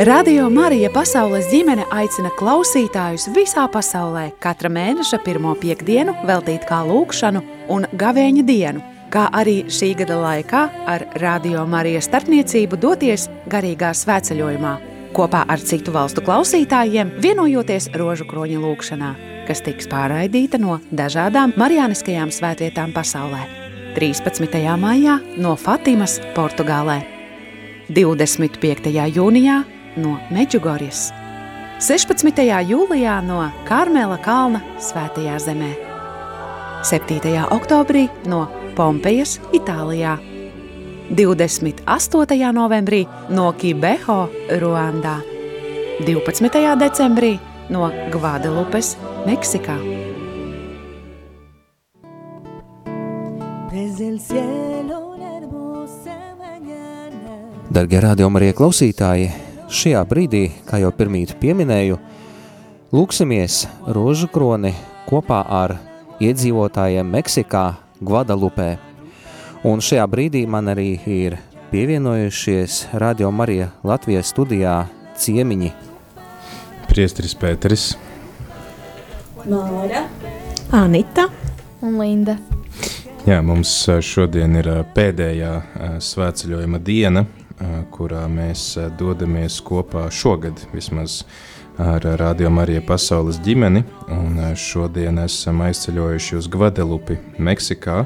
Radio Marija Pasaules ģimene aicina klausītājus visā pasaulē katra mēneša pirmo piekdienu veltīt kā lūkšanu un gavēņa dienu, kā arī šī gada laikā ar Radio Marija starpniecību doties garīgā svētceļojumā kopā ar citu valstu klausītājiem, vienojoties rožu kroņa lūkšanā, kas tiks pārraidīta no dažādām marijāniskajām svētvietām pasaulē. 13. maijā no Fatimas, Portugālē, 25. jūnijā no Meģugorjas, 16. jūlijā no Karmela kalna Svētajā zemē, 7. oktobrī no Pompejas, Itālijā, 28. novembrī no Kibeho, Ruandā, 12. decembrī no Gvadelupes, Meksikā. Rādījumi arī klausītāji, šajā brīdī, kā jau pirmīt pieminēju, lūksimies rožu kroni kopā ar iedzīvotājiem Meksikā, Gvadalupē. Un šajā brīdī man arī ir pievienojušies Radio Marija Latvijas studijā ciemiņi. Priestris Pēteris, Māra, Anita un Linda. Jā, mums ā, šodien ir ā, pēdējā ā, svētceļojuma diena, kurā mēs dodamies kopā šogad vismaz ar Radio Marija pasaules ģimeni, un šodien esam aizceļojuši uz Gvadelupi, Meksikā,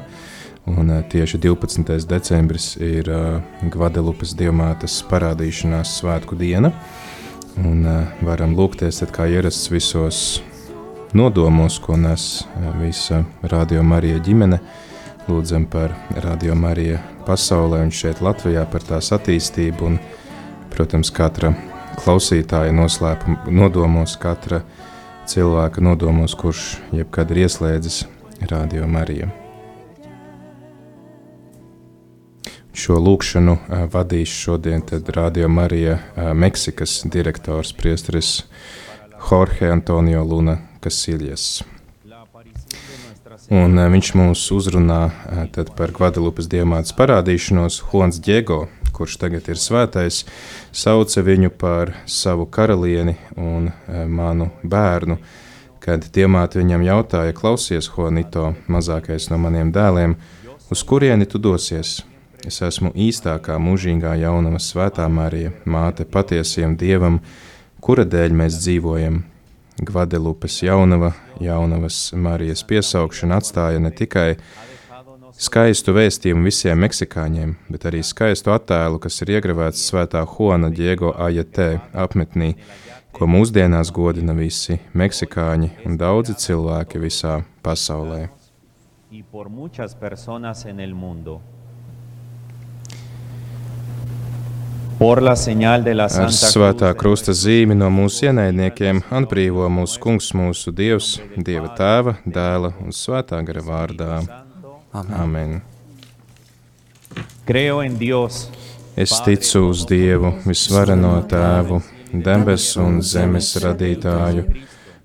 un tieši 12. decembris ir Gvadelupes dievmātes parādīšanās svētku diena, un varam lūgties, kā ierasts visos nodomos, ko nes visa Radio Marija ģimene, lūdzam par Radio Mariju pasaulē un šeit Latvijā par tās attīstību un, protams, katra klausītāja noslēpuma nodomos, katra cilvēka nodomos, kurš jebkad ir ieslēdzis Radio Mariju. Šo lūkšanu ā, vadīs šodien Radio Marija ā, Meksikas direktors priesteris Jorge Antonio Luna Casillas. Un uh, viņš mūs uzrunā tad par Guadalupes diamātas parādīšanos. Juans Diego, kurš tagad ir svētais, sauca viņu par savu karalieni un uh, manu bērnu. Kad diamāte viņam jautāja, klausies, Juanito, mazākais no maniem dēliem, uz kurieni tu dosies? Es esmu īstākā mūžīgā jaunava svētā Marija, māte patiesiem dievam, kura dēļ mēs dzīvojam, Gvadelupes jaunava, jaunavas Marijas piesaukšana atstāja ne tikai skaistu vēstījumu visiem meksikāņiem, bet arī skaistu attēlu, kas ir iegravēts svētā Juana Diego Ajatē apmetnī, ko mūsdienās godina visi meksikāņi un daudzi cilvēki visā pasaulē. y por muchas personas en el mundo. Por la señal de la Ar Santa svētā krusta zīmi no mūsu ienaidniekiem atbrīvo mūsu kungs, mūsu dievs, dieva tēva, dēla un svētā gara vārdā. Amen. Creo en Dios, Es ticu uz Dievu, visvareno tēvu, debesu un zemes radītāju,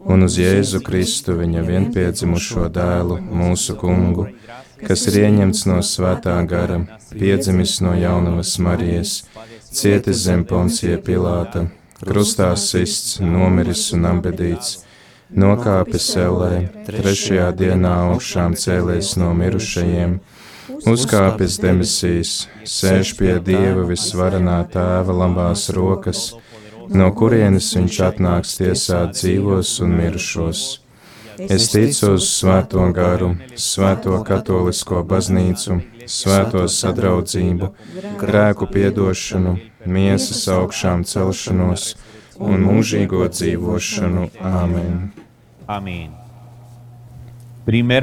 un uz Jēzu Kristu, viņa vienpiedzimušo dēlu, mūsu kungu, kas ir ieņemts no svētā gara, piedzimis no jaunavas Marijas, cietis zem poncija Pilāta, krustā sists, nomiris un ambedīts, nokāpis sellē, trešajā dienā augšām cēlies no mirušajiem, uzkāpis demisijas, sēž pie Dieva visvarenā tēva labās rokas, no kurienes viņš atnāks tiesāt dzīvos un mirušos. Es ticu uz svēto garu, svēto katolisko baznīcu, svēto sadraudzību, grēku piedošanu, miesas augšām celšanos un mūžīgo dzīvošanu. Āmen!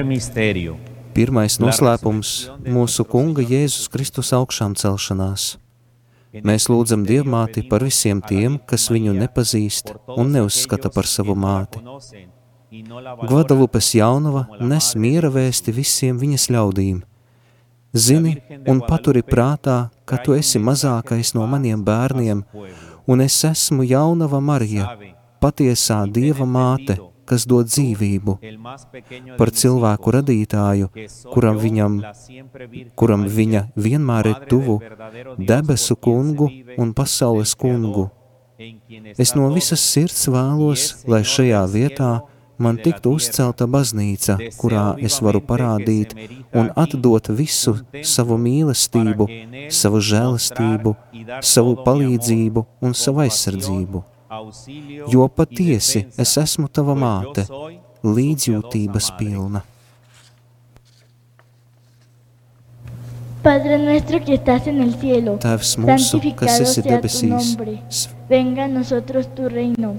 misterio. Pirmais noslēpums - mūsu Kunga Jēzus Kristus augšām celšanās. Mēs lūdzam Dievmāti par visiem tiem, kas viņu nepazīst un neuzskata par savu māti. Gvadalupes jaunava nes miera vēsti visiem viņas ļaudīm. Zini un paturi prātā, ka tu esi mazākais no maniem bērniem, un es esmu jaunava Marija, patiesā Dieva māte, kas dod dzīvību, par cilvēku radītāju, kuram, viņam, kuram viņa vienmēr ir tuvu, debesu kungu un pasaules kungu, Es no visas sirds vēlos, lai šajā vietā man tiktu uzcelta baznīca, kurā es varu parādīt un atdot visu savu mīlestību, savu žēlastību, savu palīdzību un savu aizsardzību. Jo patiesi es esmu tava māte, līdzjūtības pilna. Padre nuestro que estás en el cielo, Tēvs mūsu, kas esi debesīs. Venga nosotros tu reino.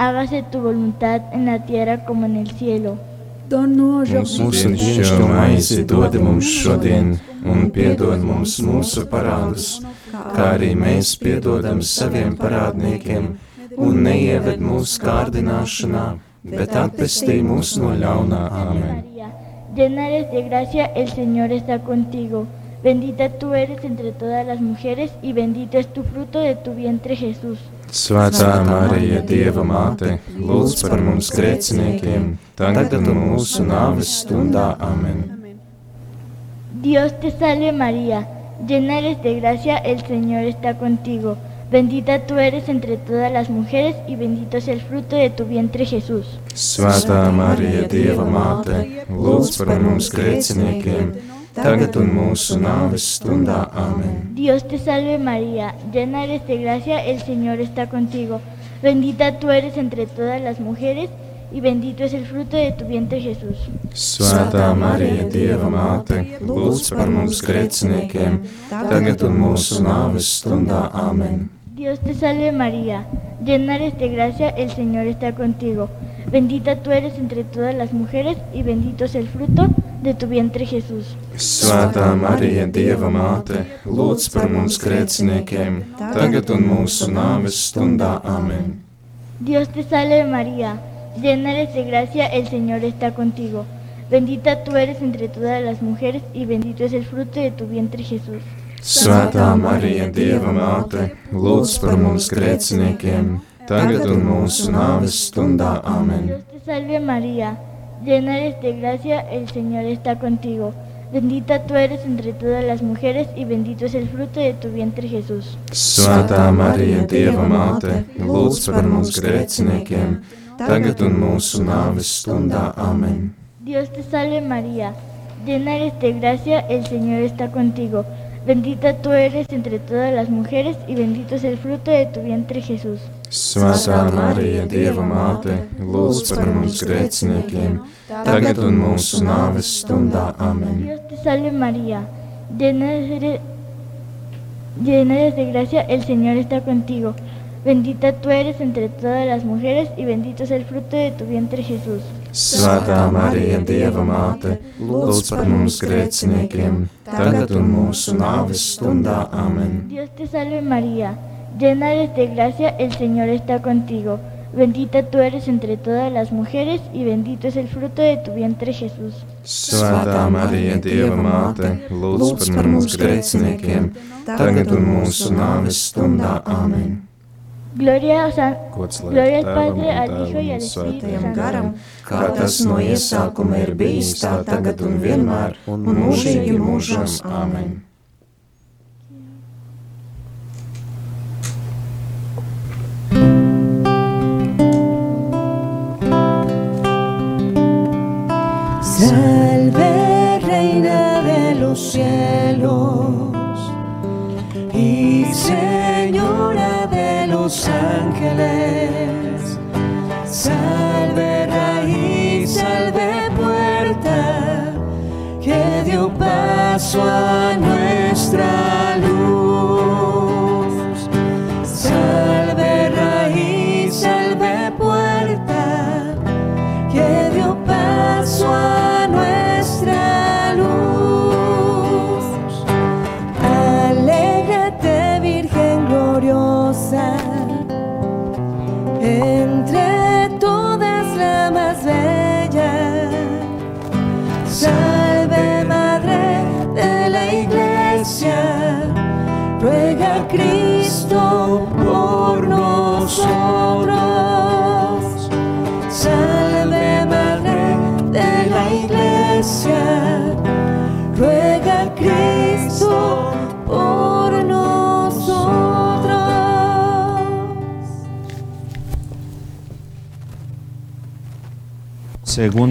Hágase tu voluntad en la tierra como en el cielo. Dod mums šodien, un piedod mums mūsu parādus, kā arī mēs piedodam saviem parādniekiem, un neieved mūsu kārdināšanā, bet atpestī mūs no ļaunā. María, llena eres de gracia, el Señor está contigo. Bendita tú eres entre todas las mujeres y bendito es tu fruto de tu vientre Jesús. Svētā Marija, Dieva māte, lūdz par mums grēciniekiem, tagad un mūsu nāves stundā āmen. Dios te salve María, llena eres de gracia, el Señor está contigo. Bendita tú eres entre todas las mujeres y bendito es el fruto de tu vientre Jesús. Svētā Marija, Dieva māte, lūdz par mums grēciniekiem, tagad un mūsu nāves stundā āmen. Dios te salve María, llena eres de gracia, el Señor está contigo. Bendita tú eres entre todas las mujeres y bendito es el fruto de tu vientre Jesús. Svētā Marija, Dieva māte, lūdz par mums grēciniekiem, tagad un mūsu nāves stundā āmen. Dios te salve María, llena eres de gracia, el Señor está contigo. Bendita tú eres entre todas las mujeres y bendito es el fruto de tu vientre Jesús. Svētā Marija, Dieva māte, lūdz par mums grēciniekiem, tagad un mūsu nāves stundā āmen. Dios te salve María, llena eres de gracia, el Señor está contigo. Bendita tú eres entre todas las mujeres y bendito es el fruto de tu vientre Jesús. Svētā Marija, Dieva māte, lūdz par mums grēciniekiem, tagad un mūsu nāves stundā āmen. Dios te salve María, llena eres de gracia, el Señor está contigo. Bendita tú eres entre todas las mujeres y bendito es el fruto de tu vientre Jesús. Svētā Marija, Dieva māte, lūdz par mums grēciniekiem, tagad un mūsu nāves stundā āmen. Dios te salve María, llena eres de gracia, el Señor está contigo. Bendita tú eres entre todas las mujeres y bendito es el fruto de tu vientre Jesús. Svētā Marija, Dieva māte, lūdz par mums grēciniekiem, tagad un mūsu nāves stundā āmen. Dios te salve María, llena eres, llena eres de gracia, el Señor está contigo. Bendita tú eres entre todas las mujeres y bendito es el fruto de tu vientre Jesús. Svētā Marija, Dieva māte, lūdz par mums grēciniekiem, tagad un mūsu nāves stundā āmen. Dios te salve María, llena eres de gracia, el Señor está contigo. Bendita tú eres entre todas las mujeres y bendito es el fruto de tu vientre Jesús. Svētā Marija, Dieva māte, lūdz par mums grēciniekiem, tagad un mūsu nāves stundā āmen. Gloria, a San, Gloria al Padre, al Hijo y al Espíritu garam, kā tas no iesākuma ir bijis, tā tagad un vienmēr, un mūžīgi mūžam. Āmen.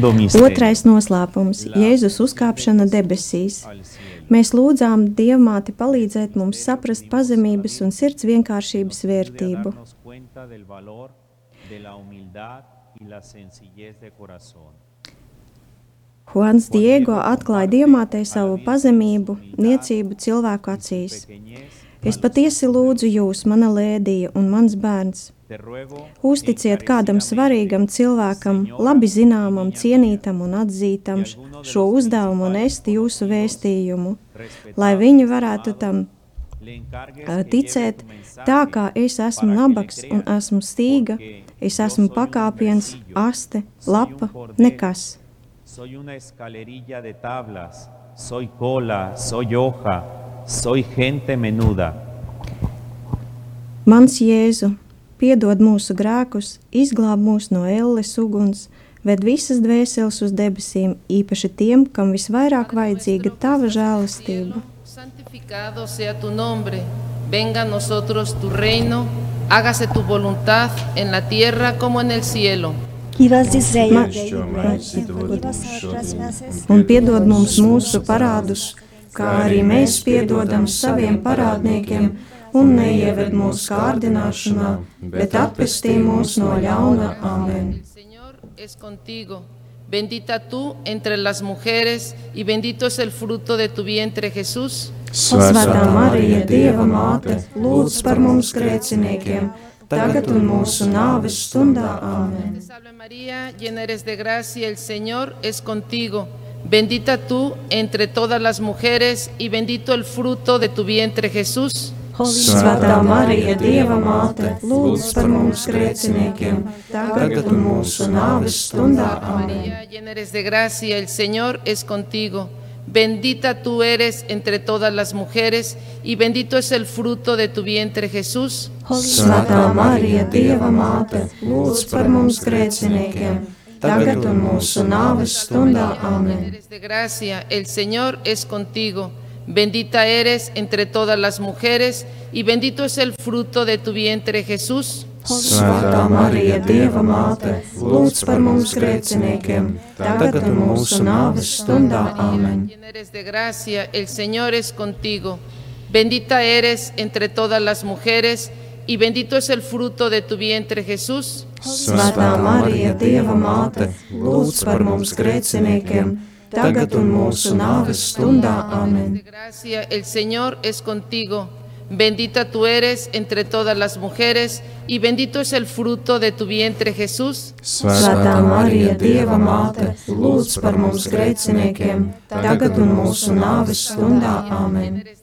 Otrais noslēpums - Jēzus uzkāpšana debesīs. Mēs lūdzām Dievmāti palīdzēt mums saprast pazemības un sirds vienkāršības vērtību. Juans Diego atklāja Dievmātei savu pazemību, niecību cilvēku acīs. Es patiesi lūdzu jūs, mana lēdija un mans bērns. Uzticiet kādam svarīgam cilvēkam, labi zināmam, cienītam un atzītam šo uzdevumu nest jūsu vēstījumu, lai viņi varētu tam ticēt, tā kā es esmu nabaks un esmu stīga, es esmu un pakāpiens, aste, un lapa, nekas. Soy una escalerilla de tablas, soy cola, soy hoja, soy gente menuda. Mans Jēzu, piedod mūsu grēkus, izglāb mūs no elles uguns, ved visas dvēseles uz debesīm, īpaši tiem, kam visvairāk vajadzīga tava žēlastība. Santificado sea tu nombre, venga a nosotros tu reino, hágase tu voluntad en la tierra como en el cielo. Un piedod mums mūsu parādus, kā arī mēs piedodam saviem parādniekiem, un neieved mūsu kārdināšanā, bet atpestī mūs no ļauna. Amen. El Señor es contigo. Bendita tú entre las mujeres y bendito es el fruto de tu vientre Jesús. Svētā Marija, Dieva māte, lūdz par mums grēciniekiem, tagad un mūsu nāves stundā. Amen. Salve María, llena eres de gracia, el Señor es contigo. Bendita tú entre todas las mujeres y bendito el fruto de tu vientre Jesús. Svētā Marija, Dieva māte, lūdz par mums grēciniekiem, tagad un mūsu nāves stundā. Amen. María, llena eres de gracia, el Señor es contigo. Bendita tú eres entre todas las mujeres y bendito es el fruto de tu vientre Jesús. Svētā Marija, Dieva māte, lūdz par mums grēciniekiem, tagad un mūsu nāves stundā. Amen. Eres de gracia, el Señor es contigo. Bendita eres entre todas las mujeres y bendito es el fruto de tu vientre Jesús. Svētā Marija, Dieva māte, lūdz par mums grēciniekiem, tagad un mūsu nāves stundā. Amen. Llena eres de gracia, el Señor es contigo. Bendita eres entre todas las mujeres y bendito es el fruto de tu vientre Jesús. Svētā Marija, Dieva māte, lūdz par mums grēciniekiem, tagad un mūsu nāves stundā. Amen. De gracia, el Señor es contigo. Bendita tú eres entre todas las mujeres y bendito es el fruto de tu vientre Jesús. Svētā Marija, Dieva māte, lūdz par mums grēciniekiem, tagad un mūsu nāves stundā.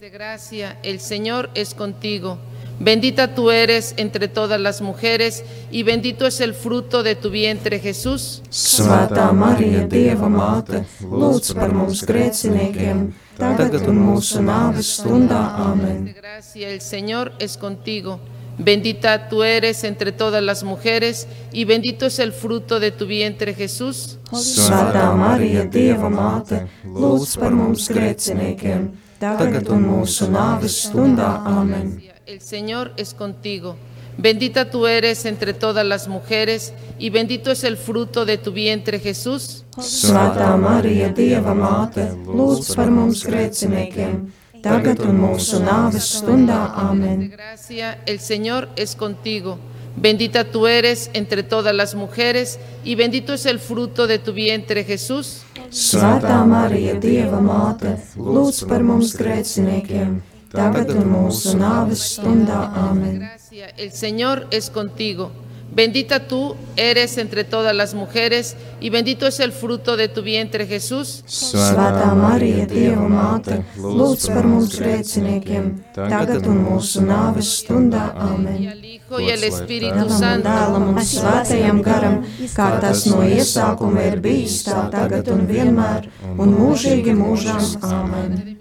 De gracia, el Señor es contigo. Bendita tú eres entre todas las mujeres y bendito es el fruto de tu vientre Jesús. Svētā Marija, Dieva māte, lūdz par mums grēciniekiem, tagad un mūsu nāves stundā. Amen. De gracia, el Señor es contigo. Bendita tú eres entre todas las mujeres y bendito es el fruto de tu vientre Jesús. Svētā Marija, Dieva māte, lūdz par mums grēciniekiem, tagad un mūsu nāves stundā. Amen. El Señor es contigo. Bendita tú eres entre todas las mujeres y bendito es el fruto de tu vientre Jesús. Svētā Marija, Dieva māte, lūdz par mums grēciniekiem, tagad un mūsu nāves stundā. De Amen. gracia, el Señor es contigo. Bendita tú eres entre todas las mujeres y bendito es el fruto de tu vientre Jesús. Svētā Marija, Dieva māte, lūdz par mums grēciniekiem, tagad un mūsu nāves stundā. Amen. Gracia, el Señor es contigo. Bendita tú eres entre todas las mujeres y bendito es el fruto de tu vientre Jesús. Svētā Marija, Dieva māte, lūdz par mums grēciniekiem, tagad un mūsu nāves stundā. Y Amen. al Hijo y al Espíritu Tēvam un Santo. dēlam un svētajam garam, kā tas no iesākuma ir bijis, tā tagad un vienmēr, un mūžīgi mūžām. Amen.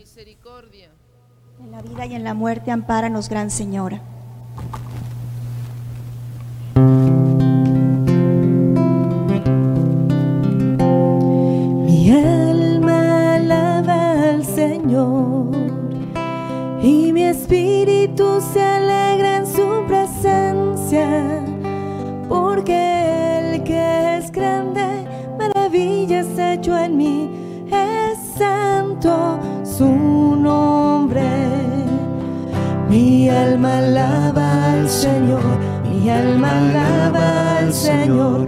En la vida y en la muerte, ampáranos, Gran Señora. Mi alma alaba al Señor y mi espíritu alma alaba al Señor, mi alma alaba al Señor,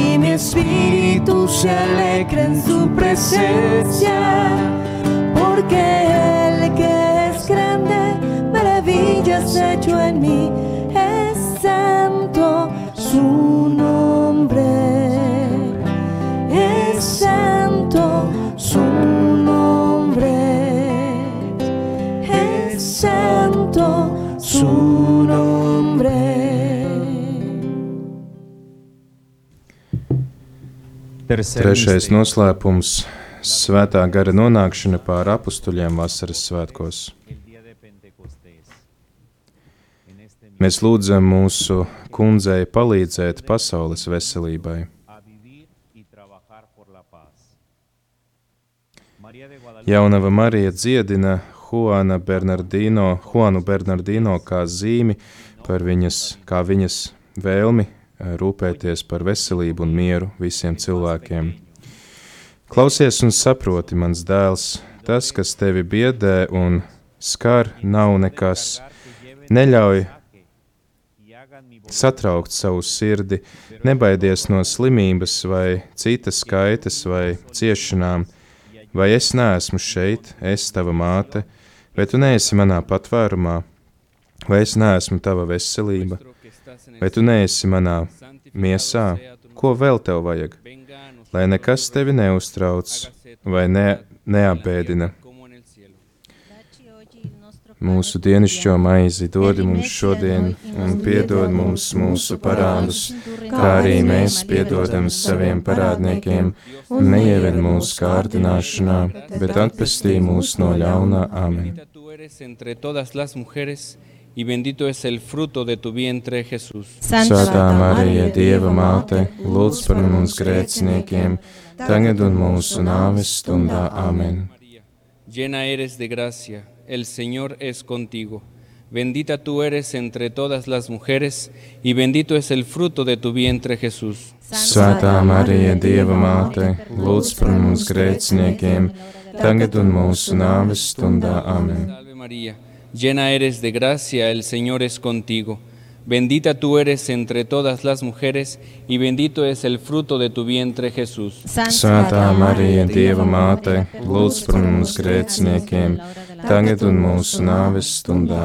y mi espíritu se alegra en su presencia, porque Él que es grande, maravillas hecho en mí, Trešais noslēpums - svētā gara nonākšana pār apstuļiem vasaras svētkos. Mēs lūdzam mūsu kundzei palīdzēt pasaules veselībai. Jaunava Marija dziedina Juana Bernardino, Juanu Bernardino kā zīmi par viņas, kā viņas vēlmi rūpēties par veselību un mieru visiem cilvēkiem. Klausies un saproti, mans dēls, tas, kas tevi biedē un skar, nav nekas. Neļauj satraukt savu sirdi, nebaidies no slimības vai citas kaitas vai ciešanām, vai es neesmu šeit, es tava māte, vai tu neesi manā patvērumā, vai es neesmu tava veselība, vai tu neesi manā miesā, ko vēl tev vajag, lai nekas tevi neuztrauc vai ne, neapbēdina. Mūsu dienascho maizi dod mums šodien, un piedod mums mūsu parādus, kā arī mēs piedodam saviem parādniekiem, un neieved mūsu kārdināšanā, bet atpestī mūs no ļaunā amen. Y bendito es el fruto de tu vientre, Jesús. Svētā Marija, Dieva māte, lūdz par mums grēciniekiem, tagad un mūsu nāves stundā amen. Llena eres de gracia, el Señor es contigo. Bendita tú eres entre todas las mujeres, y bendito es el fruto de tu vientre, Jesús. Svētā Marija, Dieva māte, lūdz par mums grēciniekiem, tagad un mūsu nāves stundā amen. Salve María, llena eres de gracia, el Señor es contigo. Bendita tú eres entre todas las mujeres, y bendito es el fruto de tu vientre, Jesús. Svētā Marija, Dieva māte, lūdz par mums grēciniekiem, tagad un mūsu nāves stundā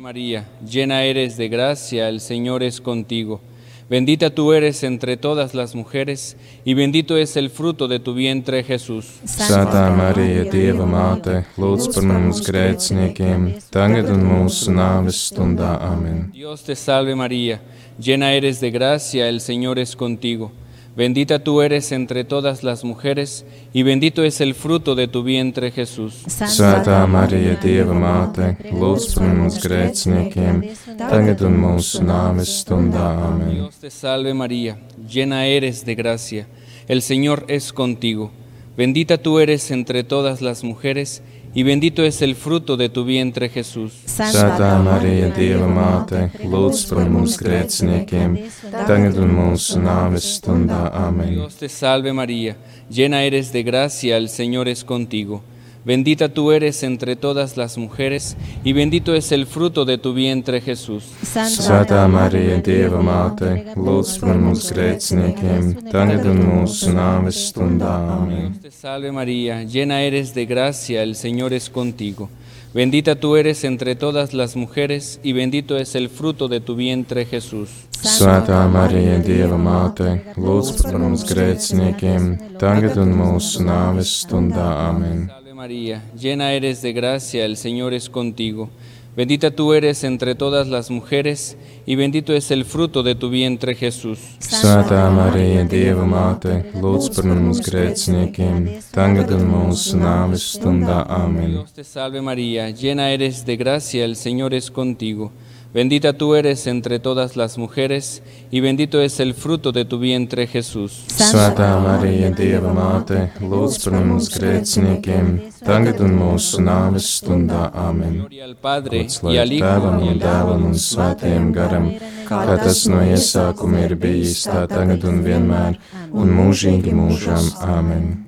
María, llena eres de gracia, el Señor es contigo. Bendita tú eres entre todas las mujeres, y bendito es el fruto de tu vientre, Jesús. Svētā Marija, Dieva māte, lūdz par mums grēciniekiem, tagad un mūsu nāves stundā amen. Dios te salve María, llena eres de gracia, el Señor es contigo. Bendita tú eres entre todas las mujeres, y bendito es el fruto de tu vientre, Jesús. Svētā Marija, Dieva māte, lūdz par mums grēciniekiem, tagad un mūsu nāves stundā amen. Dios te salve María, llena eres de gracia, el Señor es contigo. Bendita tú eres entre todas las mujeres, y bendito es el fruto de tu vientre, Jesús. Svētā Marija, Dieva māte, lūdz par mums grēciniekiem, tagad un mūsu nāves stundā amen. Dios te salve María, llena eres de gracia, el Señor es contigo. Bendita tú eres entre todas las mujeres, y bendito es el fruto de tu vientre, Jesús. Svētā Marija, Dieva māte, lūdz par mums grēciniekiem, tagad un mūsu nāves stundā amen. Dios te salve María, llena eres de gracia, el Señor es contigo. Bendita tú eres entre todas las mujeres, y bendito es el fruto de tu vientre, Jesús. Svētā Marija, Dieva māte, lūdz par mums grēciniekiem, tagad un mūsu nāves stundā amen. María, llena eres de gracia, el Señor es contigo. Bendita tú eres entre todas las mujeres, y bendito es el fruto de tu vientre, Jesús. Svētā Marija, Dieva māte, lūdz par mums grēciniekiem, tagad un mūsu nāves stundā amen. Dios te salve María, llena eres de gracia, el Señor es contigo. Bendita tú eres entre todas las mujeres, y bendito es el fruto de tu vientre, Jesús. Svētā Marija, Dieva māte, lūdz par mums grēciniekiem, tagad un mūsu nāves stundā amen. Gloria al Padre, y al Hijo, Tēvam y un al Dēlam un Svētajam garam, kā tas no iesākuma ir bijis, tā tagad un vienmēr, un mūžīgi mūžām amen.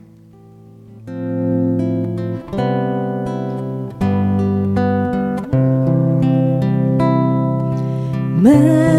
们。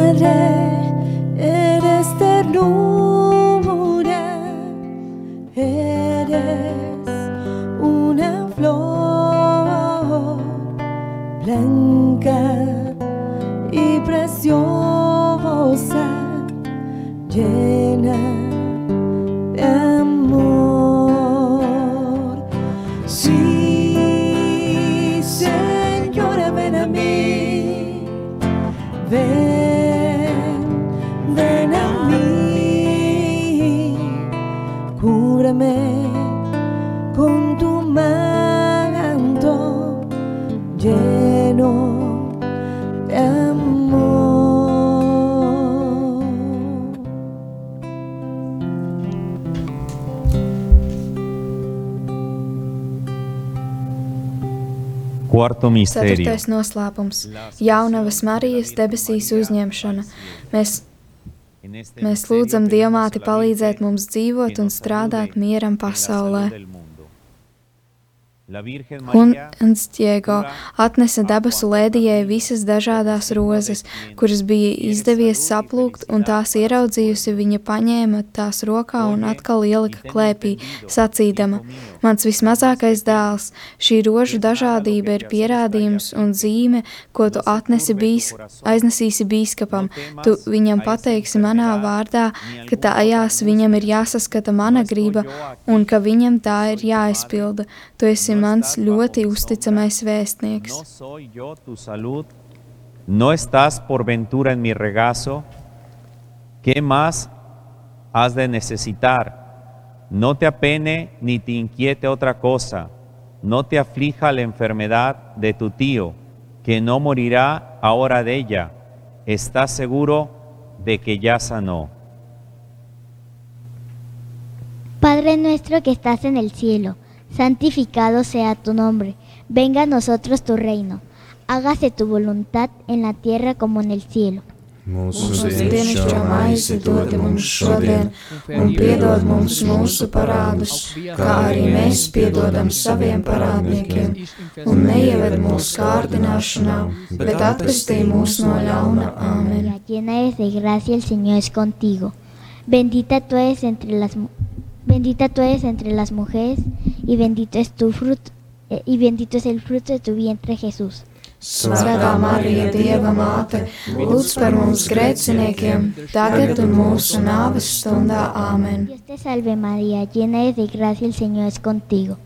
Cuarto misterio. Ceturtais noslēpums - Jaunavas Marijas debesīs uzņemšana. Mēs, mēs lūdzam Dievmāti palīdzēt mums dzīvot un strādāt mieram pasaulē. Huns Diego atnesa debesu lēdijai visas dažādas rozes, kuras bija izdevies saplūkt, un tās ieraudzījusi, viņa paņēma tās rokā un atkal ielika klēpī, sacīdama: Mans vismazākais dēls, šī rožu dažādība ir pierādījums un zīme, ko tu atnesi bīs, aiznesīsi bīskapam. Tu viņam pateiksi manā vārdā, ka tajās viņam ir jāsaskata mana griba un ka viņam tā ir jāizpilda. Tu esi mans ļoti uzticamais vēstnieks. No soy yo tu salud, no estás por ventura en mi regazo. ¿Qué más has de necesitar? No te apene ni te inquiete otra cosa. No te aflija la enfermedad de tu tío, que no morirá ahora de ella. Estás seguro de que ya sanó. Padre nuestro que estás en el cielo, santificado sea tu nombre, venga a nosotros tu reino, hágase tu voluntad en la tierra como en el cielo. Mūsu dienascho maizi dod mums šodien, un piedod mums mūsu parādus, kā arī mēs piedodam saviem parādniekiem, un neieved mūsu kārdināšanā, bet atpestī mūs no ļauna. Āmen. Llena eres de gracia, el Señor es contigo. Bendita tú eres entre las bendita tú eres entre las mujeres y bendito es tu fruto eh, y bendito es el fruto de tu vientre Jesús. Svētā Marija, Dieva māte, lūdz par mums grēciniekiem, tagad un mūsu nāves stundā. Āmen. Dios te salve María, llena eres de gracia, el Señor es contigo.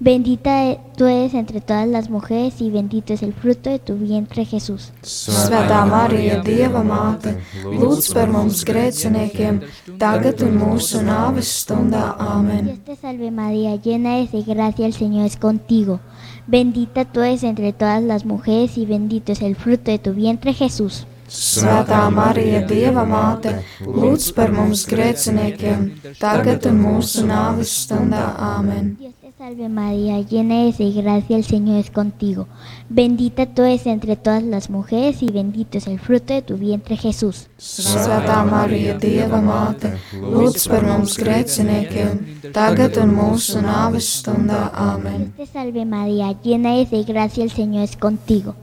Bendita tú eres entre todas las mujeres y bendito es el fruto de tu vientre Jesús. Svētā Marija, Dieva māte, lūdz par mums grēciniekiem, tagad un mūsu nāves stundā. Āmen. Dios te salve María, llena eres de gracia, el Señor es contigo. Bendita tú eres entre todas las mujeres y bendito es el fruto de tu vientre Jesús. Svētā Marija, Dieva māte, lūdz par mums grēciniekiem, tagad un mūsu nāves stundā. Āmen. Salve María, llena eres de gracia, el Señor es contigo. Bendita tú eres entre todas las mujeres y bendito es el fruto de tu vientre Jesús. Svētā Marija, Dieva māte, lūdz par mums grēciniekiem, tagad un mūsu nāves stundā. Dios te salve María, llena eres de gracia, el Señor es contigo.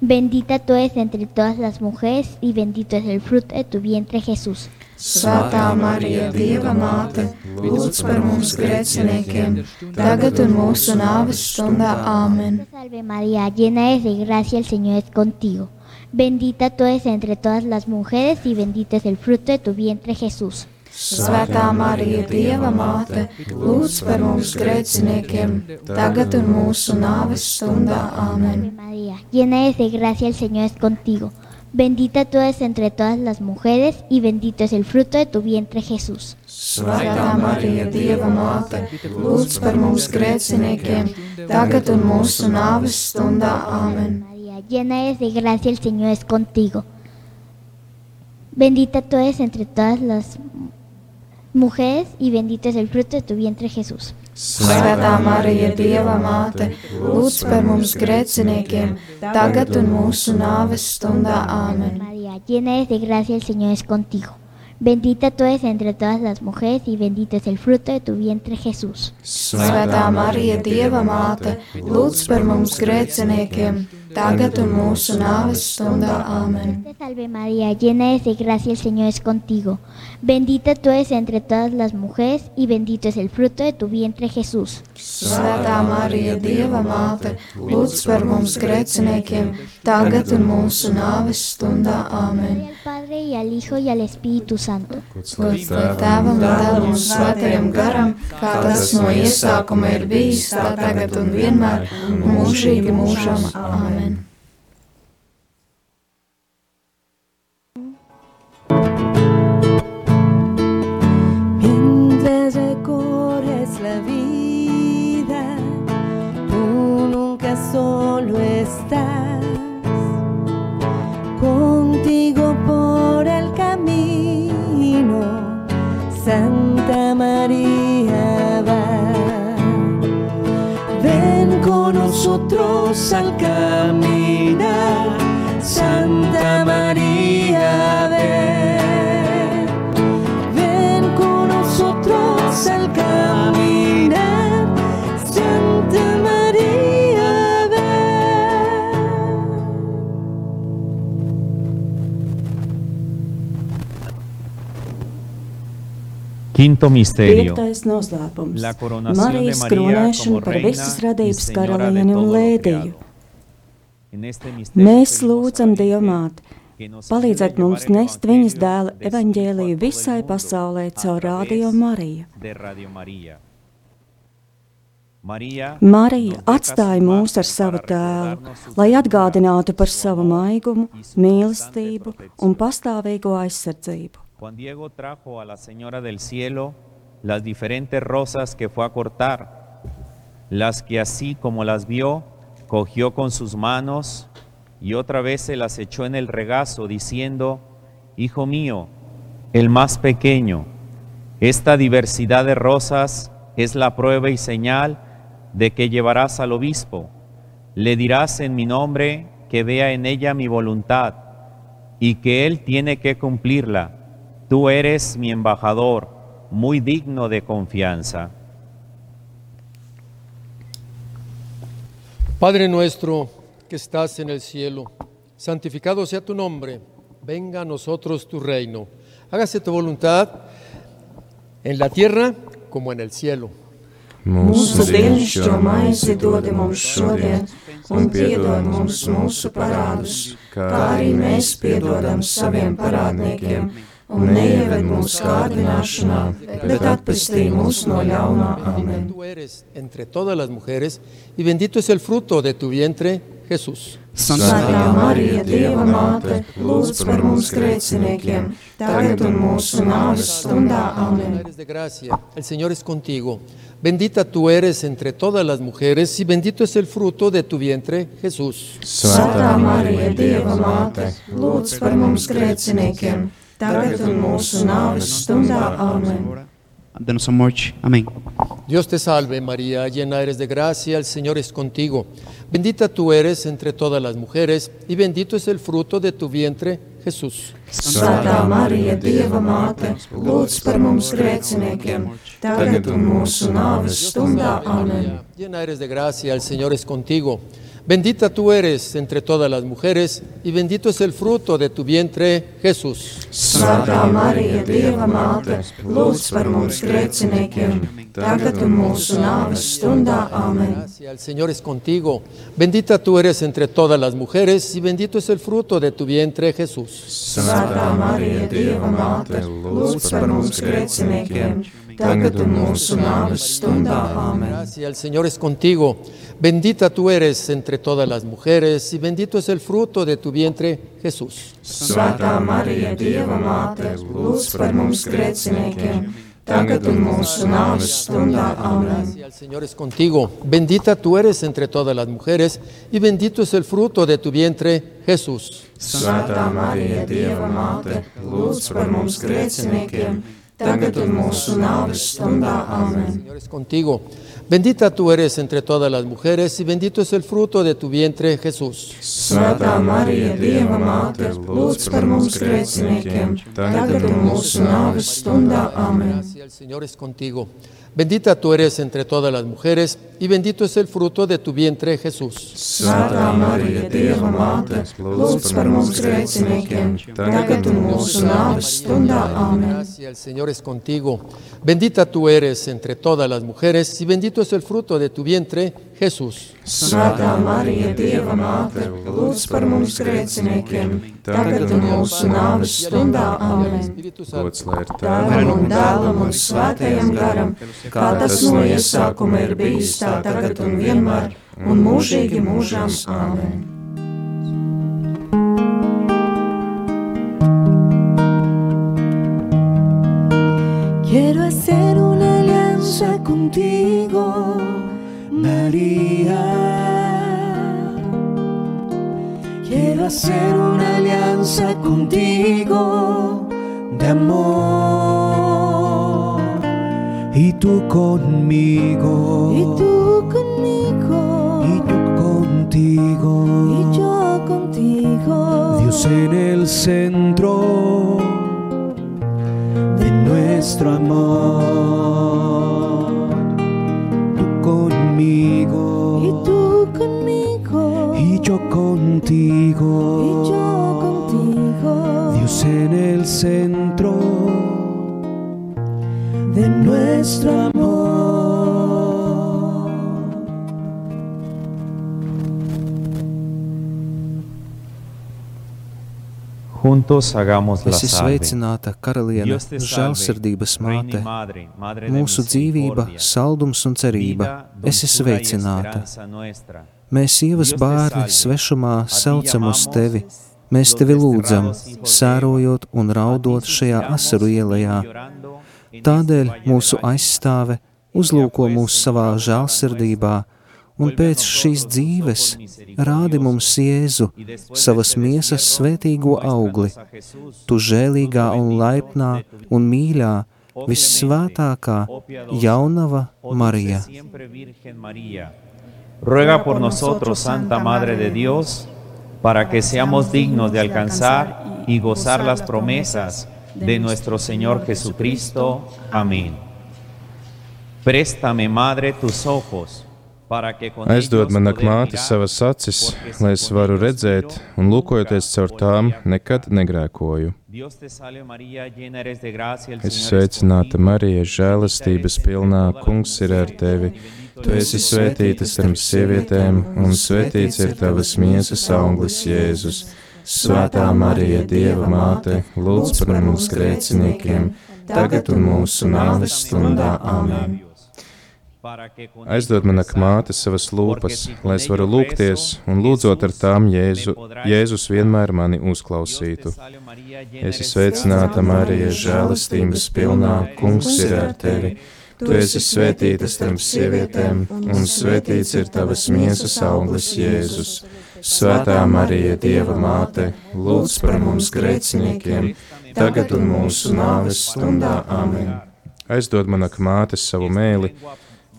Bendita tú eres entre todas las mujeres y bendito es el fruto de tu vientre Jesús. Svētā Marija, Dieva māte, lūdz par mums grēciniekiem, tagad un mūsu nāves stundā. Āmen. Dios te salve María, llena eres de gracia, el Señor es contigo. Bendita tú eres entre todas las mujeres y bendito es el fruto de tu vientre Jesús. Svētā Marija, Dieva māte, lūdz par mums grēciniekiem, tagad un mūsu nāves stundā. Āmen. María, llena eres de gracia, el Señor es contigo. Bendita tú eres entre todas las mujeres y bendito es el fruto de tu vientre Jesús. Svētā Marija, Dieva māte, lūdz par mums grēciniekiem, tagad un mūsu nāves stundā. Āmen. María, llena eres de gracia, el Señor es contigo. Bendita tú eres entre todas las mujeres y bendito es el fruto de tu vientre Jesús. Svētā Marija, Dieva māte, lūdz par mums grēciniekiem, tagad un mūsu nāves stundā. Āmen. María, llena de gracia, el Señor es contigo. Bendita tú eres entre todas las mujeres y bendito es el fruto de tu vientre Jesús. Svētā Marija, Dieva māte, lūdz par mums grēciniekiem, tagad un mūsu nāves stundā. Āmen. Te salve María, llena eres de gracia, el Señor es contigo. Bendita tú eres entre todas las mujeres y bendito es el fruto de tu vientre Jesús. Svētā Marija, Dieva māte, lūdz par mums grēciniekiem, tagad un mūsu nāves stundā. Āmen. Padre y al Hijo y al Espíritu Santo. Lai tēvam dēlam un svētajam garam, kā tas no iesākuma ir bijis, tā tagad un vienmēr, un mūžīgi mūžam. Āmen. Quinto misterio. Piektais noslēpums La coronación - Marijas de María kronēšana como par reina visas y radības señora de karalieni un misterio Mēs lūdzam ayude a mums nest viņas dēla evaņģēliju visai pasaulē caur Radio Mariju. Marija atstāja mūs ar savu tēlu, lai atgādinātu par savu maigumu, mīlestību un pastāvīgo aizsardzību. Juan Diego trajo a la Señora del Cielo las diferentes rosas que fue a cortar, las que así como las vio, cogió con sus manos y otra vez se las echó en el regazo, diciendo, Hijo mío, el más pequeño, esta diversidad de rosas es la prueba y señal de que llevarás al obispo. Le dirás en mi nombre que vea en ella mi voluntad y que él tiene que cumplirla. Tú eres mi embajador, muy digno de confianza. Padre nuestro que estás en el cielo, santificado sea tu nombre, venga a nosotros tu reino, hágase tu voluntad en la tierra como en el cielo. Mūsu dienascho maizi dod mums šodien, un piedod mums mūsu parādus, kā arī mēs piedodam saviem parādniekiem, un neieved mūsu kārdināšanā, bet atpestī mūs no ļaunā. Amen. Tú eres entre todas las mujeres y bendito es el fruto de tu vientre, Jesús. Svētā Marija, Dieva māte, lūdz par mums grēciniekiem, tagad un mūsu nāves stundā. Amen. De gracia, el Señor es contigo. Bendita tú eres entre todas las mujeres y bendito es el fruto de tu vientre, Jesús. Svētā Marija, Dieva māte, lūdz par mums grēciniekiem, tagad un mūsu nāves stundā. Amen. de nuestra muerte. Amén. Dios te salve María, llena eres de gracia, el Señor es contigo. Bendita tú eres entre todas las mujeres y bendito es el fruto de tu vientre, Jesús. Svētā Marija, Dieva māte, lūdz par mums grēciniekiem, tagad un mūsu nāves stundā. Amen. Llena eres de gracia, el Señor es contigo. Bendita tú eres entre todas las mujeres y bendito es el fruto de tu vientre, Jesús. Svētā Marija, Dieva māte, lūdz par mums grēciniekiem, tagad un mūsu nāves stundā. Gracia, el Señor es contigo. Bendita tú eres entre todas las mujeres y bendito es el fruto de tu vientre, Jesús. Svētā Marija, Dieva māte, lūdz par mums grēciniekiem, tagad un mūsu nāves stundā. Amen. Gracia, el Señor es contigo. Bendita tú eres entre todas las mujeres y bendito es el fruto de tu vientre, Jesús. Svētā Marija, Dieva māte, lūdz par mums grēciniekiem, tagad un mūsu nāves stundā. Amen. Gracia, el Señor es contigo. Bendita tú eres entre todas las mujeres y bendito es el fruto de tu vientre, Jesús. Svētā Marija, Dieva māte, lūdz par mums grēciniekiem, tagad un mūsu nāves stundā. Āmen. Señor es contigo. Bendita tú eres entre todas las mujeres y bendito es el fruto de tu vientre, Jesús. Svētā Marija, Dieva māte, lūdz par mums grēciniekiem, tagad un mūsu nāves stundā. Āmen. Gracia, el Señor es contigo. Bendita tú eres entre todas las mujeres y bendito es el fruto de tu vientre, Jesús. Svētā Marija, Dieva māte, lūdz par mums grēciniekiem, tagad un mūsu nāves stundā. Āmen. Gracia, el Señor es contigo. Bendita tú eres entre todas las mujeres y bendito es el fruto de tu vientre, Jesús. Svētā Marija, Dieva māte, lūdz par mums grēciniekiem, tagad un mūsu nāves stundā. Āmen. Gods lai ir Tēvam un dēlam un svētajam garam, kā tas no iesākuma ir bijis tā tagad un vienmēr, un mūžīgi mūžām. Āmen. Quiero hacer una alianza contigo, María. Quiero hacer una alianza contigo de amor. Tú conmigo. Y tú conmigo. Y yo contigo. Y yo contigo. Dios en el centro de nuestro amor. Tú conmigo. Y tú conmigo. Y yo contigo. Y yo contigo. Dios en el centro de nuestro amor. Juntos hagamos la salve. sveicināta, karaliene, Dios te salve, žēlsirdības māte, mūsu dzīvība, saldums un cerība. dulzura y sveicināta. Mēs, sievas bērni, svešumā saucam uz tevi. Mēs tevi lūdzam, sērojot un raudot šajā asaru ielā. Tādēļ mūsu aizstāve uzlūko mūs savā žēlsirdībā, un pēc šīs dzīves rādi mums Jēzu, savas miesas svētīgo augli, tu žēlīgā un laipnā un mīļā, vissvētākā jaunava Marija. Ruega por nosotros, Santa Madre de Dios, para que seamos dignos de alcanzar y gozar las promesas de nuestro Señor Jesucristo. Amén. Préstame, Madre, tus ojos, para que con Aizdod ellos man ak poder māte mirar, savas acis, lai es varu redzēt, un lūkojoties caur tām, nekad negrēkoju. Dios te salve María, llena eres de gracia, el Es Señor es sveicināta Marija, žēlastības pilnā, kungs ir ar tevi. Tu esi svētīta starp sievietēm, un svētīts ir tavas miesas auglis, Jēzus. Svētā Marija, Dieva māte, lūdz par mums grēciniekiem, tagad un mūsu nāves stundā. Āmen. Aizdod man māte savas lūpas, lai es varu lūgties un lūdzot ar tām Jēzu, Jēzus vienmēr mani uzklausītu. Esi sveicināta Marija, žēlastības pilnā, kungs ir ar tevi. Tu esi svētīta starp sievietēm, un svētīts ir tavas miesas auglis, Jēzus. Svētā Marija, Dieva māte, lūdz par mums grēciniekiem, tagad un mūsu nāves stundā. Āmen. Aizdod man ak māte savu mēli,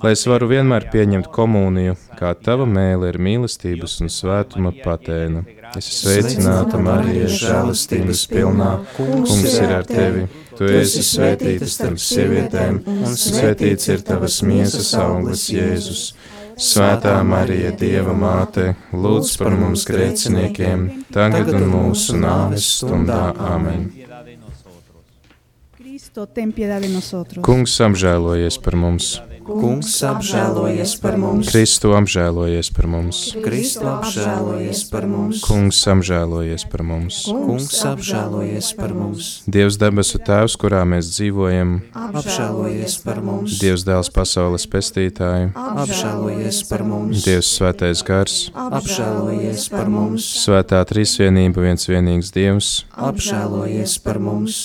lai es varu vienmēr pieņemt komuniju, kā tava mēlē ir mīlestības un svētuma patēna. Es esmu sveicināta, Marija, žēlastības pilnā. Kungs ir ar tevi. Tu esi svētīta starp sievietēm, un svētīts ir tavas miesas auglis, Jēzus. Svētā Marija, Dieva māte, lūdz par mums grēciniekiem, tagad un mūsu nāves stundā. Nosotros. Kungs apžēlojies par mums! Kungs apžēlojies par mums! Kristu apžēlojies par mums! Kristu apžēlojies par mums! Kungs apžēlojies par mums! Kungs apžēlojies par mums! Dievs debesu Tēvs, kurā mēs dzīvojam, Apžēlojies par mums! Dievs dēls pasaules pestītāju, Apžēlojies par mums! Dievs svētais gars, Apžēlojies par mums! svētā trīsvienība viens vienīgs Dievs, Apžēlojies par mums!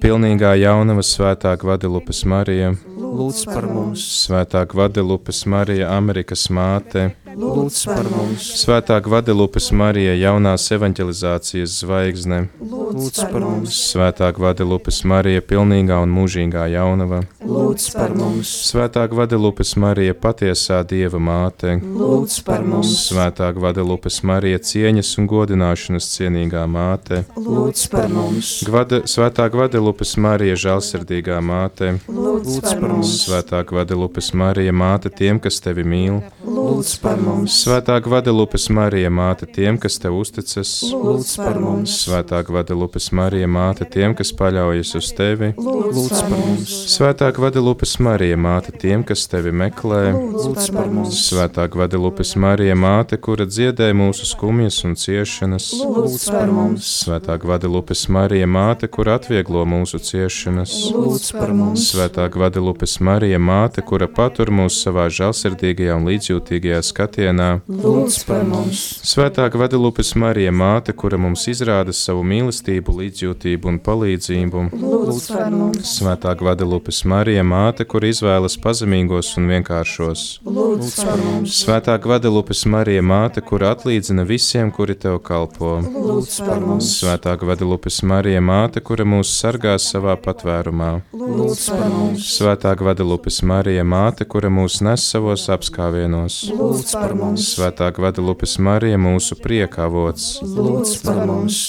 Pilnīgā jaunava svētā Gvadelupes Marija, Lūdz par mums! svētā Gvadelupes Marija, Amerikas māte, lūdz par mums, Svētā Gvadelupes Marija, jaunās evanģelizācijas zvaigzne, lūdz par mums, Svētā Gvadelupes Marija, pilnīgā un mūžīgā jaunava, lūdz par mums, Svētā Gvadelupes Marija, patiesā Dieva māte, lūdz par mums, Svētā Gvadelupes Marija, cieņas un godināšanas cienīgā māte, lūdz par mums, Gvade, Svētā Gvadelupes Marija, žēlsirdīgā māte, lūdz par mums, Svētā Gvadelupes Marija, māte tiem, kas tevi mīl, lūdz par mums, Svētā Gvadelupes Marija, māte tiem, kas tev uzticas, lūdz par mums, Svētā Gvadelupes Marija, māte tiem, kas paļaujas uz tevi, lūdz par mums, Svētā Gvadelupes Marija, māte tiem, kas tevi meklē, lūdz par mums, Svētā Gvadelupes Marija, māte, kura dziedē mūsu skumjas un ciešanas, lūdz par mums, Svētā Gvadelupes Marija, māte, kur atvieglo mūsu ciešanas, lūdz par mums, Svētā Gvadelupes Marija, māte, kura patur mūs savā žēlsirdīgajā un līdzjūtīgajā skatienā, lūdz par mums, Svētā Gvadelupes Marija, māte, kura mums izrāda savu mīlestību, līdzjūtību un palīdzību, lūdz par mums, Svētā Gvadelupes Marija, māte, kur izvēlas pazemīgos un vienkāršos, lūdz par mums, Svētā Gvadelupes Marija, māte, kur atlīdzina visiem, kuri tev kalpo, lūdz par mums, Svētā Gvadelupes Marija, māte, kura mūs sargās savā patvērumā, lūdz par mums, Svētā Gvadelupes Marija, māte, kura mūs nes savos apskāvienos, lūdz par mums, Svētā Gvadelupes Marija, mūsu prieka avots, lūdz par mums,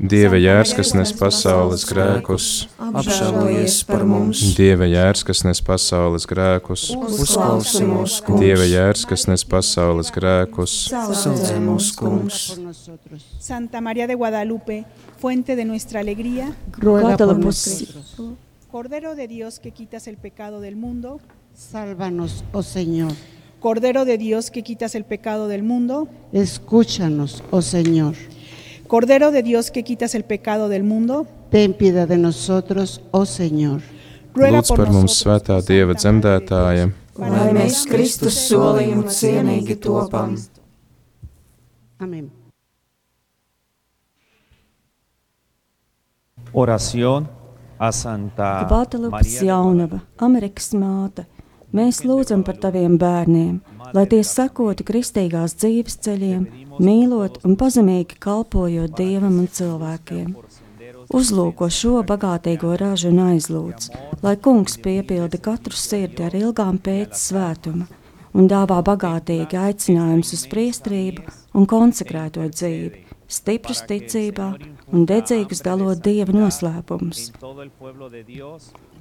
Dieva jērs, kas nes pasaules grēkus, apžēlojies par mums, Dieva jērs, kas nes pasaules grēkus, uzklausi mūsu kungs, Dieva jērs, kas nes pasaules grēkus, saudzē mūsu kungs, Santa María de Guadalupe, fuente de nuestra alegría, ruega por nosotros. Cordero de Dios que quitas el pecado del mundo, Sálvanos, oh Señor. Cordero de Dios que quitas el pecado del mundo, Escúchanos, oh Señor. Cordero de Dios que quitas el pecado del mundo, Ten piedad de nosotros, oh Señor. Lūdz par mums svētā Dieva dzemdētāja, lai mēs Kristus solījumu cienīgi topam. Amén. Oración a Santa Gvatelupes María de jaunava, Amerikas māte, mēs lūdzam par taviem bērniem, lai tie sekotu kristīgās dzīves ceļiem, mīlot un pazemīgi kalpojot Dievam un cilvēkiem. Uzlūko šo bagātīgo ražu un aizlūdz, lai kungs piepilda katru sirdi ar ilgām pēc svētuma un dāvā bagātīgi aicinājums uz priestrību un konsekrēto dzīvi, stiprus ticībā un dedzīgus dalot Dieva noslēpumus.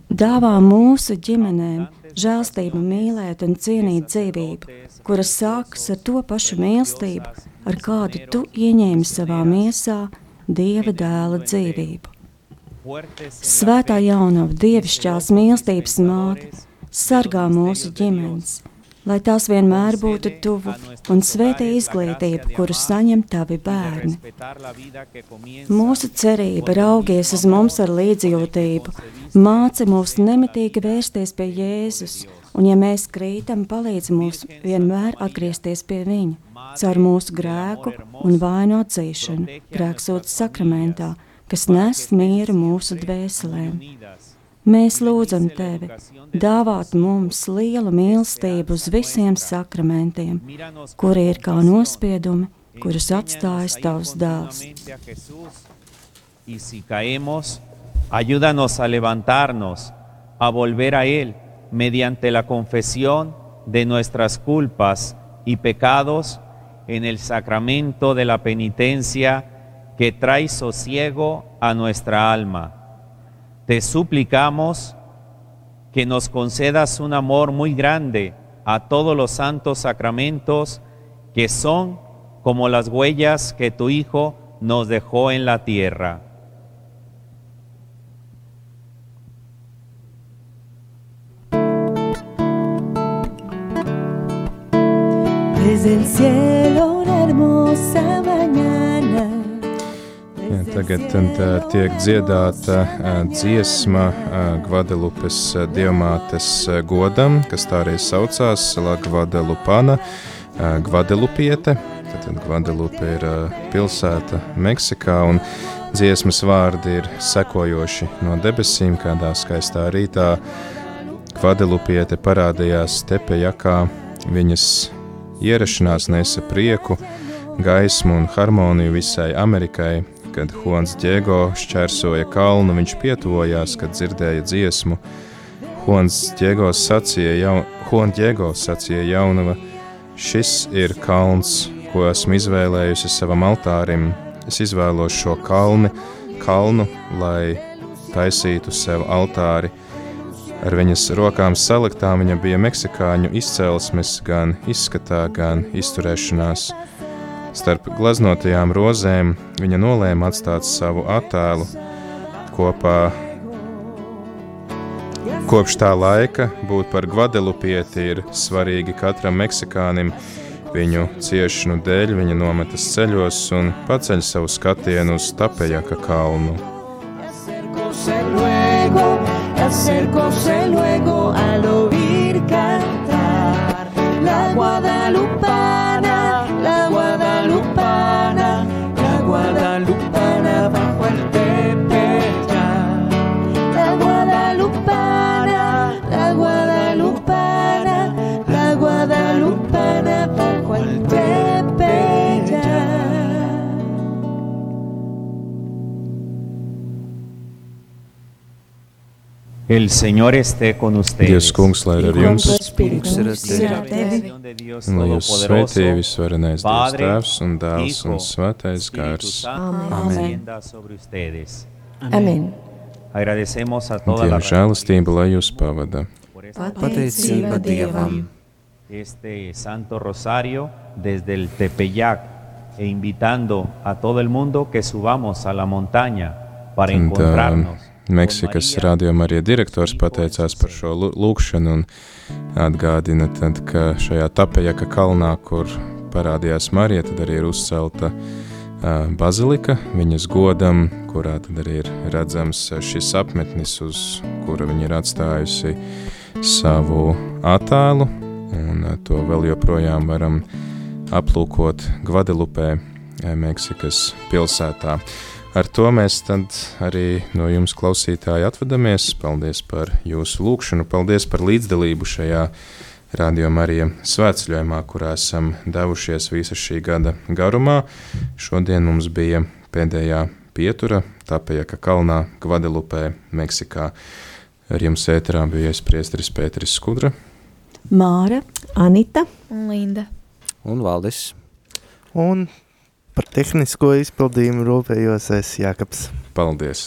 Dāvā mūsu ģimenēm žēlstību mīlēt un cienīt dzīvību, kuras sākas ar to pašu mīlestību, ar kādu tu ieņēmi savā miesā Dieva dēla dzīvību. Svētā jaunava dievišķās mīlestības māte sargā mūsu ģimenes, lai tās vienmēr būtu tuvu un svētī izglītību, kuru saņem tavi bērni. Mūsu cerība raugies uz mums ar līdzjūtību, māci mūs nemitīgi vērsties pie Jēzus, un, ja mēs krītam, palīdz mums vienmēr atgriezties pie Viņa, caur mūsu grēku un vainu atzīšanu, grēksūdzes sakramentā, kas nes mieru mūsu dvēselēm. Mēs lūdzam Tevi, dāvāt mums lielu mīlestību uz visiem sakramentiem, kuri ir kā nospiedumi, kurus atstājas Tavs dēls. ayúdanos a levantarnos, a volver a Él mediante la confesión de nuestras culpas y pecados en el sacramento de la penitencia que trae sosiego a nuestra alma. Te suplicamos que nos concedas un amor muy grande a todos los santos sacramentos que son como las huellas que tu Hijo nos dejó en la tierra. Desde el cielo una hermosa mañana. Tagad tad, tiek dziedāta ā, dziesma ā, Gvadelupes ā, godam, kas tā arī saucās La Gvadelupana, Gvadelupiete. Tad, Gvadelupe ir pilsēta Meksikā, un dziesmas vārdi ir sekojoši no debesīm kādā skaistā rītā. Gvadelupiete parādījās Tepejakā, viņas ierašanās nesa prieku, gaismu un harmoniju visai Amerikai. Kad Juans Diego šķērsoja kalnu, viņš pietuvojās, kad dzirdēja dziesmu. Juans Diego sacīja, jau, Juan Diego sacīja jaunava, šis ir kalns, ko esmu izvēlējusi savam altārim. Es izvēlos šo kalni, kalnu, lai taisītu sev altāri. Ar viņas rokām saliktām viņa bija meksikāņu izcelsmes, gan izskatā, gan izturēšanās. Starp gleznotajām rozēm viņa nolēma atstāt savu attēlu kopā. Kopš tā laika būt par Gvadelupieti ir svarīgi katram meksikānim. Viņu ciešanu dēļ viņa nometas ceļos un paceļ savu skatienu uz Tapejaka kalnu. acercóse luego al oír cantar la guadalupana, El Señor esté con ustedes. Dievs kungs, lai ir ar jums, un lai jūs svētī visvarenais Dievs Padre, Tēvs un Dēls un Svētais Gars. Santo, descienda sobre ustedes. Amén. Agradecemos a toda la Dieva žēlastība, lai jūs pavada. Pateicība Dievam. este Santo Rosario desde el Tepeyac e invitando a todo el mundo que subamos a la montaña para Un, encontrarnos. Meksikas rādījuma arī direktors pateicās par šo lū- lūkšanu un atgādina, tad, ka šajā Tapejaka kalnā, kur parādījās Marija, tad arī ir uzcelta uh, bazilika viņas godam, kurā tad arī ir redzams šis apmetnis, uz kura viņa ir atstājusi savu attēlu, un ā, to vēl joprojām varam aplūkot Gvadelupē, Meksikas pilsētā. Ar to mēs tad arī no jums, klausītāji, atvadamies. Paldies par jūsu lūgšanu, paldies par līdzdalību šajā rādījumā arī svētceļojumā, kurā esam devušies visa šī gada garumā. Šodien mums bija pēdējā pietura Tapejaka kalnā, Gvadelupē, Meksikā. Ar jums ēterā bija iespriestris Pēteris Skudra. Māra, Anita un Linda. Un Valdis. Un par tehnisko izpildījumu rūpējos es Jākaps. Paldies!